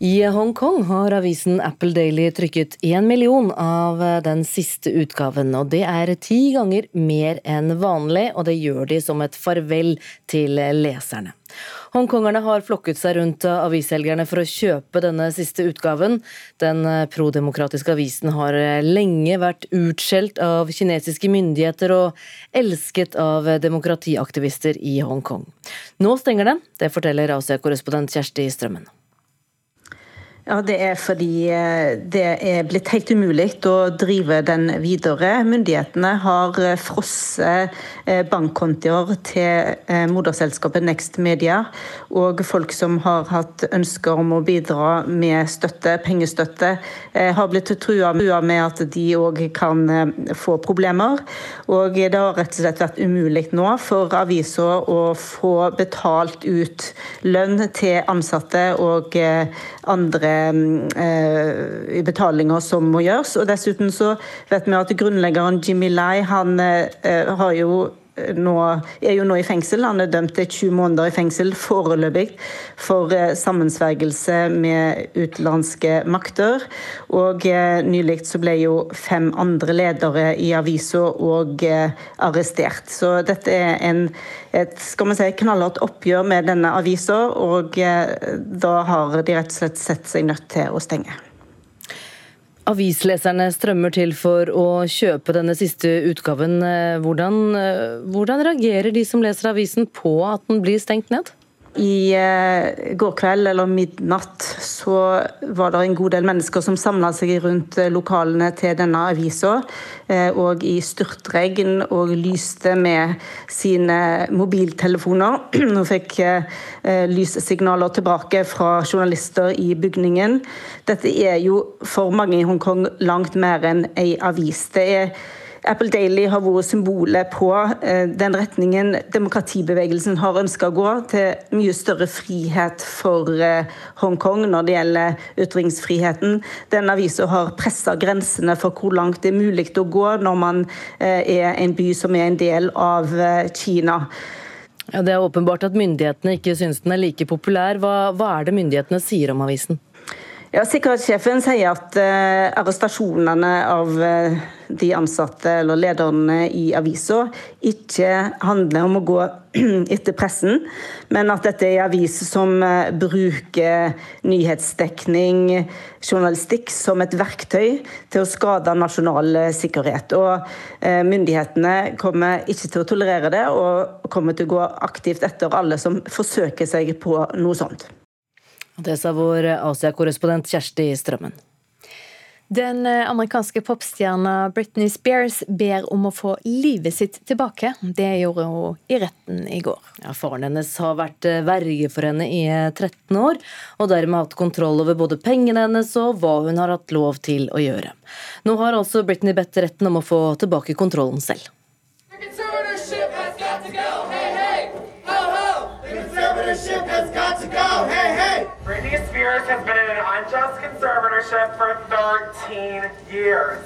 I Hongkong har avisen Apple Daily trykket én million av den siste utgaven, og det er ti ganger mer enn vanlig, og det gjør de som et farvel til leserne. Hongkongerne har flokket seg rundt avisselgerne for å kjøpe denne siste utgaven. Den prodemokratiske avisen har lenge vært utskjelt av kinesiske myndigheter og elsket av demokratiaktivister i Hongkong. Nå stenger den, det forteller Asia-korrespondent Kjersti Strømmen. Ja, Det er fordi eh, det er blitt helt umulig å drive den videre. Myndighetene har eh, frosset bankkontier til moderselskapet Next Media. Og folk som har hatt ønsker om å bidra med støtte, pengestøtte, har blitt trua med at de òg kan få problemer. Og det har rett og slett vært umulig nå for avisa å få betalt ut lønn til ansatte og andre eh, betalinger som må gjøres. Og dessuten så vet vi at grunnleggeren Jimmy Lai han eh, har jo nå, er jo nå i fengsel. Han er dømt til 20 måneder i fengsel foreløpig for eh, sammensvergelse med utenlandske makter. Og eh, nylig så ble jo fem andre ledere i avisa òg eh, arrestert. Så dette er en, et skal man si, knallhardt oppgjør med denne avisa, og da har de rett og slett sett seg nødt til å stenge. Avisleserne strømmer til for å kjøpe denne siste utgaven. Hvordan, hvordan reagerer de som leser avisen på at den blir stengt ned? I eh, går kveld eller midnatt så var det en god del mennesker som samla seg rundt eh, lokalene til denne avisa, eh, og i styrtregn og lyste med sine mobiltelefoner. Nå fikk lyssignaler tilbake fra journalister i bygningen. Dette er jo for mange i Hongkong langt mer enn ei avis. Det er Apple Daily har vært symbolet på eh, den retningen demokratibevegelsen har ønska å gå, til mye større frihet for eh, Hongkong når det gjelder ytringsfriheten. Den avisa har pressa grensene for hvor langt det er mulig å gå når man eh, er en by som er en del av Kina. Ja, det er åpenbart at myndighetene ikke syns den er like populær. Hva, hva er det myndighetene sier om avisen? Ja, Sikkerhetssjefen sier at arrestasjonene av uh, de ansatte eller lederne i avisa ikke handler om å gå etter pressen, men at dette er en avis som uh, bruker nyhetsdekning, journalistikk, som et verktøy til å skade nasjonal sikkerhet. Og Myndighetene kommer ikke til å tolerere det, og kommer til å gå aktivt etter alle som forsøker seg på noe sånt. Det sa vår Asia-korrespondent Kjersti Strømmen. Den eh, amerikanske popstjerna Britney Spears ber om å få livet sitt tilbake. Det gjorde hun i retten i går. Ja, faren hennes har vært eh, verge for henne i 13 eh, år, og dermed hatt kontroll over både pengene hennes og hva hun har hatt lov til å gjøre. Nå har altså Britney bedt retten om å få tilbake kontrollen selv. Britney Spears has been in an unjust conservatorship for 13 years.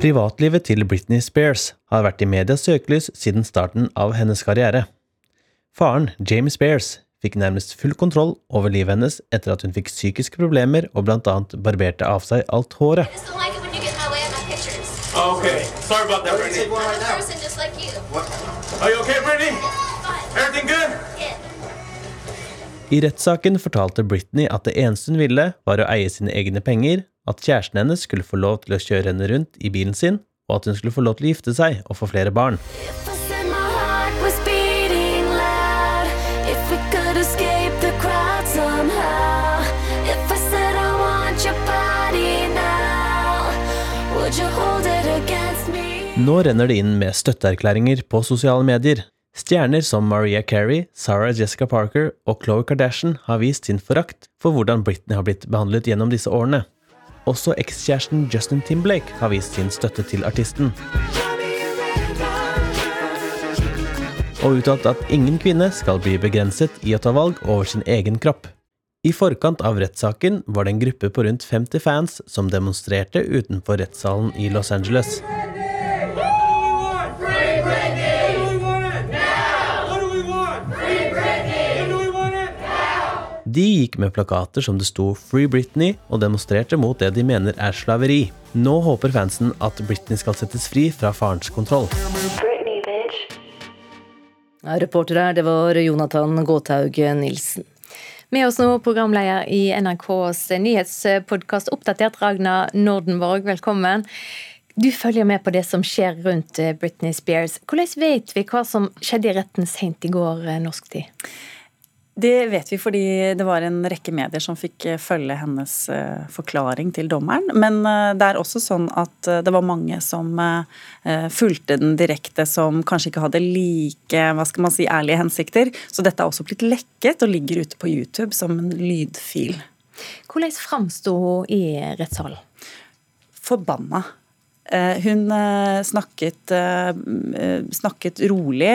Privatlivet til Britney Spears har vært i medias søkelys siden starten av hennes karriere. Faren, James Spears, fikk nærmest full kontroll over livet hennes etter at hun fikk psykiske problemer og bl.a. barberte av seg alt håret. Okay. Sorry about that, Brittany. Are you okay, Brittany? Everything good? I rettssaken fortalte Britney at det eneste hun ville, var å eie sine egne penger, at kjæresten hennes skulle få lov til å kjøre henne rundt i bilen sin, og at hun skulle få lov til å gifte seg og få flere barn. Nå renner det inn med støtteerklæringer på sosiale medier. Stjerner som Maria Carey, Sarah Jessica Parker og Khloé Kardashian har vist sin forakt for hvordan Britney har blitt behandlet gjennom disse årene. Også ekskjæresten Justin Timblake har vist sin støtte til artisten. Og uttalt at ingen kvinne skal bli begrenset i å ta valg over sin egen kropp. I forkant av rettssaken var det en gruppe på rundt 50 fans som demonstrerte utenfor rettssalen i Los Angeles. De gikk med plakater som det sto 'Free Britney' og demonstrerte mot det de mener er slaveri. Nå håper fansen at Britney skal settes fri fra farens kontroll. Ja, reporter her, det var Jonathan Gåthaug Nilsen. Med oss nå programleder i NRKs nyhetspodkast Oppdatert, Ragna Nordenborg. Velkommen. Du følger med på det som skjer rundt Britney Spears. Hvordan vet vi hva som skjedde i retten sent i går norsk tid? Det vet vi fordi det var en rekke medier som fikk eh, følge hennes eh, forklaring til dommeren. Men eh, det er også sånn at det var mange som fulgte den direkte, som kanskje ikke hadde like hva skal man si, ærlige hensikter. Så dette er også blitt lekket og ligger ute på YouTube som en lydfil. Hvordan framsto hun i rettssalen? Forbanna. Hun snakket, snakket rolig,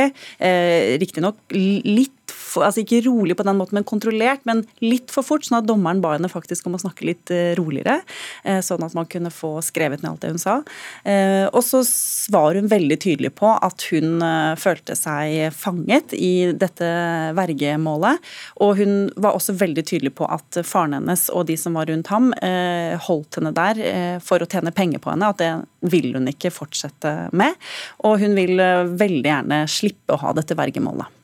riktignok litt for, altså ikke rolig på den måten, men kontrollert, men litt for fort, sånn at dommeren ba henne faktisk om å snakke litt uh, roligere. Uh, sånn at man kunne få skrevet ned alt det hun sa. Uh, og så var hun veldig tydelig på at hun følte seg fanget i dette vergemålet. Og hun var også veldig tydelig på at faren hennes og de som var rundt ham, holdt henne der for å tjene penger på henne. At det vil hun ikke fortsette med. Og hun vil veldig gjerne slippe å ha dette vergemålet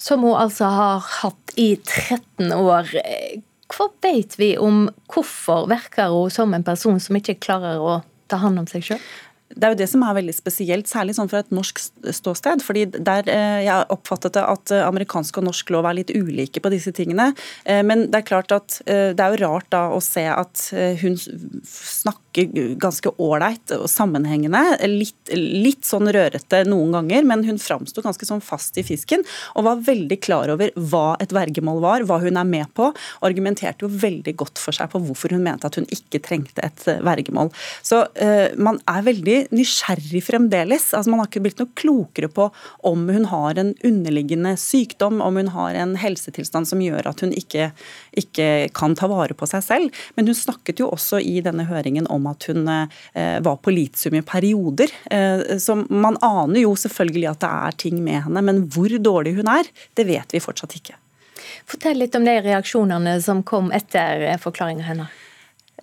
som hun altså har hatt i 13 år. Hva vet vi om hvorfor virker hun som en person som ikke klarer å ta hånd om seg sjøl? Det er jo det som er veldig spesielt, særlig sånn fra et norsk ståsted. fordi der eh, Jeg oppfattet det at eh, amerikansk og norsk lov er litt ulike på disse tingene. Eh, men det er klart at det er jo rart da å se at hun snakker ganske ålreit og sammenhengende. Litt, litt, sånn rørete noen ganger, men hun framsto ganske sånn fast i fisken. Og var veldig klar over hva et vergemål var, hva hun er med på. Og argumenterte jo veldig godt for seg på hvorfor hun mente at hun ikke trengte et vergemål. Så man er veldig nysgjerrig fremdeles. Altså, man har ikke blitt noe klokere på om hun har en underliggende sykdom, om hun har en helsetilstand som gjør at hun ikke, ikke kan ta vare på seg selv. Men hun snakket jo også i denne høringen om at hun eh, var på litium i perioder. Eh, så man aner jo selvfølgelig at det er ting med henne, men hvor dårlig hun er, det vet vi fortsatt ikke. Fortell litt om de reaksjonene som kom etter forklaringa hennes.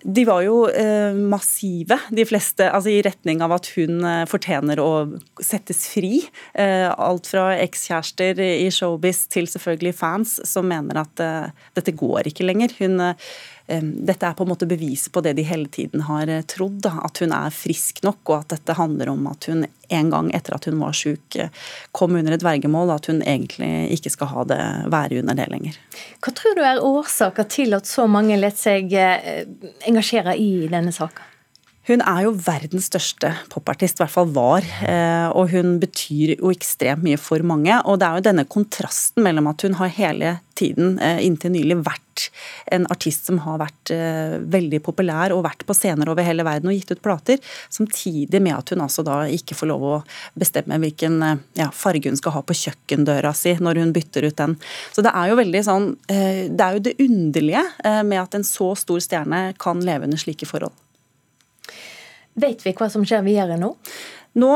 De var jo eh, massive, de fleste, altså i retning av at hun eh, fortjener å settes fri. Eh, alt fra ekskjærester i showbiz til selvfølgelig fans som mener at dette går ikke lenger. Hun dette er på en måte beviset på det de hele tiden har eh, trodd, da, at hun er frisk nok, og at dette handler om at hun en gang etter at hun var syk, eh, kom under et vergemål, at hun egentlig ikke skal ha det, være under det lenger. Hva tror du er årsaker til at så mange lar seg eh, engasjere i denne saka? Hun er jo verdens største popartist, i hvert fall var. Eh, og hun betyr jo ekstremt mye for mange. Og det er jo denne kontrasten mellom at hun har hele tiden eh, inntil nylig vært en artist som har vært eh, veldig populær og vært på scener over hele verden og gitt ut plater, samtidig med at hun altså da ikke får lov å bestemme hvilken ja, farge hun skal ha på kjøkkendøra si når hun bytter ut den. Så det er jo veldig sånn Det er jo det underlige med at en så stor stjerne kan leve under slike forhold. Vet vi hva som skjer videre nå? Nå,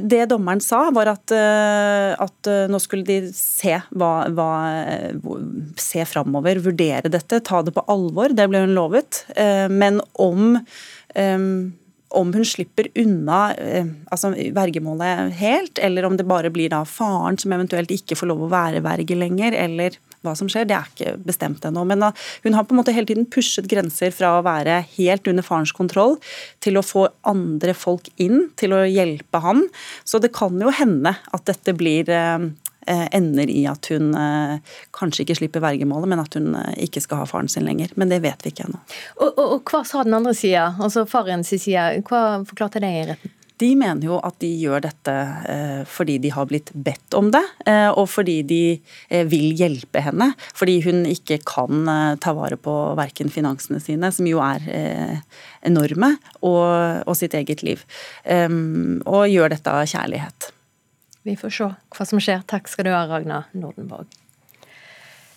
det dommeren sa, var at, eh, at eh, nå skulle de se, hva, hva, se framover, vurdere dette, ta det på alvor. Det ble hun lovet. Eh, men om om hun slipper unna altså vergemålet helt, eller om det bare blir da faren som eventuelt ikke får lov å være verge lenger, eller hva som skjer, det er ikke bestemt ennå. Men hun har på en måte hele tiden pushet grenser fra å være helt under farens kontroll til å få andre folk inn til å hjelpe han. Så det kan jo hende at dette blir eh, ender i at hun kanskje ikke slipper vergemålet, men at hun ikke skal ha faren sin lenger. Men det vet vi ikke ennå. Og, og, og, hva sa den andre sida, altså farens side, hva forklarte det i retten? De mener jo at de gjør dette eh, fordi de har blitt bedt om det, eh, og fordi de eh, vil hjelpe henne. Fordi hun ikke kan ta vare på verken finansene sine, som jo er enorme, og, og sitt eget liv. Og gjør dette av kjærlighet. Vi får se hva som skjer. Takk skal du ha, Ragna Nordenborg.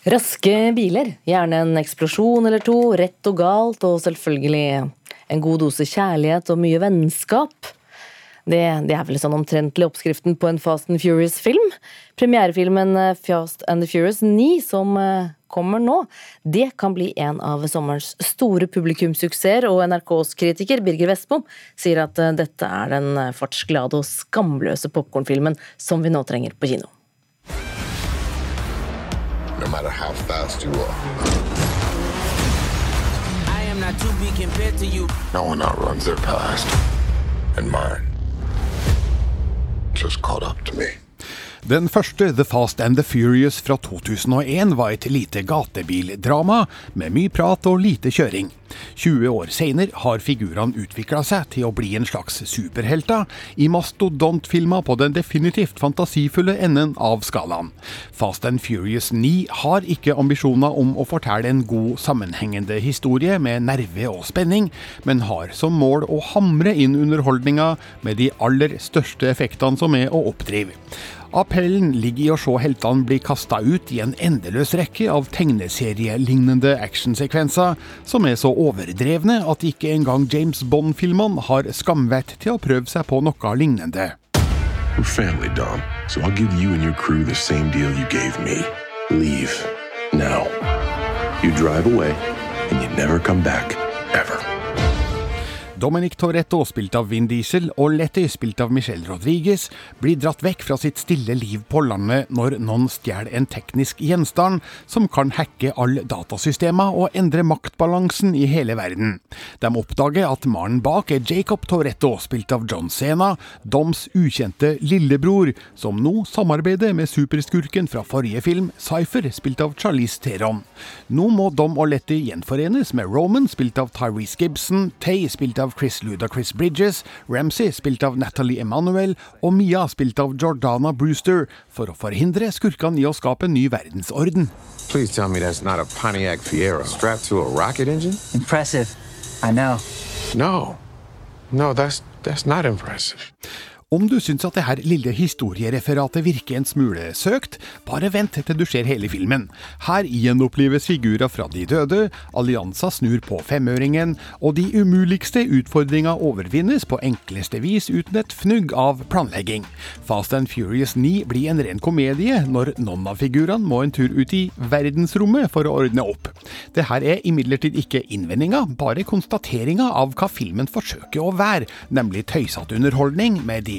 Raske biler, gjerne en eksplosjon eller to, rett og galt, og selvfølgelig en god dose kjærlighet og mye vennskap. Det, det, er vel sånn omtrentlig oppskriften på en Fast and Furious-film. Premierefilmen eh, Fast and the Furious 9, som eh, kommer nå, det kan bli en av sommerens store publikumssuksesser, og NRKs kritiker Birger Vestmo sier at eh, dette er den fartsglade og skamløse popkornfilmen som vi nå trenger på kino. No matter how fast you are. I am not to be compared to you. No one outruns their past. And mine just caught up to me. Den første, The Fast and the Furious fra 2001, var et lite gatebildrama med mye prat og lite kjøring. 20 år seinere har figurene utvikla seg til å bli en slags superhelter i mastodontfilmer på den definitivt fantasifulle enden av skalaen. Fast and Furious 9 har ikke ambisjoner om å fortelle en god, sammenhengende historie med nerve og spenning, men har som mål å hamre inn underholdninga med de aller største effektene som er å oppdrive. Appellen ligger i å se heltene bli kasta ut i en endeløs rekke av tegneserielignende actionsekvenser, som er så overdrevne at ikke engang James Bond-filmene har skamvett til å prøve seg på noe lignende. We're family, Dom, so I'll give you and your crew the same deal you gave me. Leave. Now. You drive away, and you never come back. Dominic Toretto, spilt av Vin Diesel, og Letty, spilt av Michelle Rodriguez, blir dratt vekk fra sitt stille liv på landet når noen stjeler en teknisk gjenstand som kan hacke alle datasystemer og endre maktbalansen i hele verden. De oppdager at mannen bak er Jacob Toretto, spilt av John Sena, Doms ukjente lillebror, som nå samarbeider med superskurken fra forrige film, Cypher, spilt av Charlize Theron. Nå må Dom og Letty gjenforenes med Roman, spilt av Tyrese Gibson, Tay, spilt av av Chris Ludacris Bridges, Ramsay spilt av Natalie Emanuel og Mia spilt av Jordana Brewster, for å forhindre skurkene i å skape en ny verdensorden. Please tell me that's not a Pontiac Fiero strapped to a rocket engine? Impressive. I know. No. No, that's, that's not impressive. Om du syns at det her lille historiereferatet virker en smule søkt, bare vent til du ser hele filmen. Her gjenoppleves figurer fra de døde, allianser snur på femøringen, og de umuligste utfordringa overvinnes på enkleste vis uten et fnugg av planlegging. Fast and Furious 9 blir en ren komedie når noen av figurene må en tur ut i verdensrommet for å ordne opp. Det her er imidlertid ikke innvendinga, bare konstateringa av hva filmen forsøker å være, nemlig tøysete underholdning med de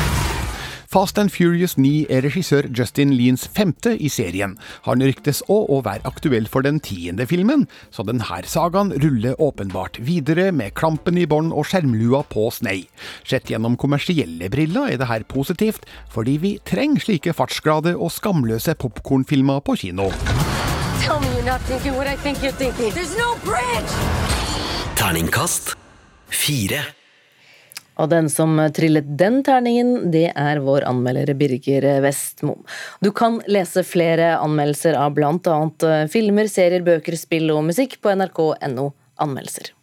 Fast and Furious 9 er regissør Justin Leans femte i serien. Han ryktes òg å være aktuell for den tiende filmen, så denne sagaen ruller åpenbart videre med klampen i bånd og skjermlua på snei. Sett gjennom kommersielle briller er det her positivt, fordi vi trenger slike fartsglade og skamløse popkornfilmer på kino. Terningkast fire. Og den som trillet den terningen, det er vår anmelder Birger Vestmo. Du kan lese flere anmeldelser av blant annet filmer, serier, bøker, spill og musikk på nrk.no anmeldelser.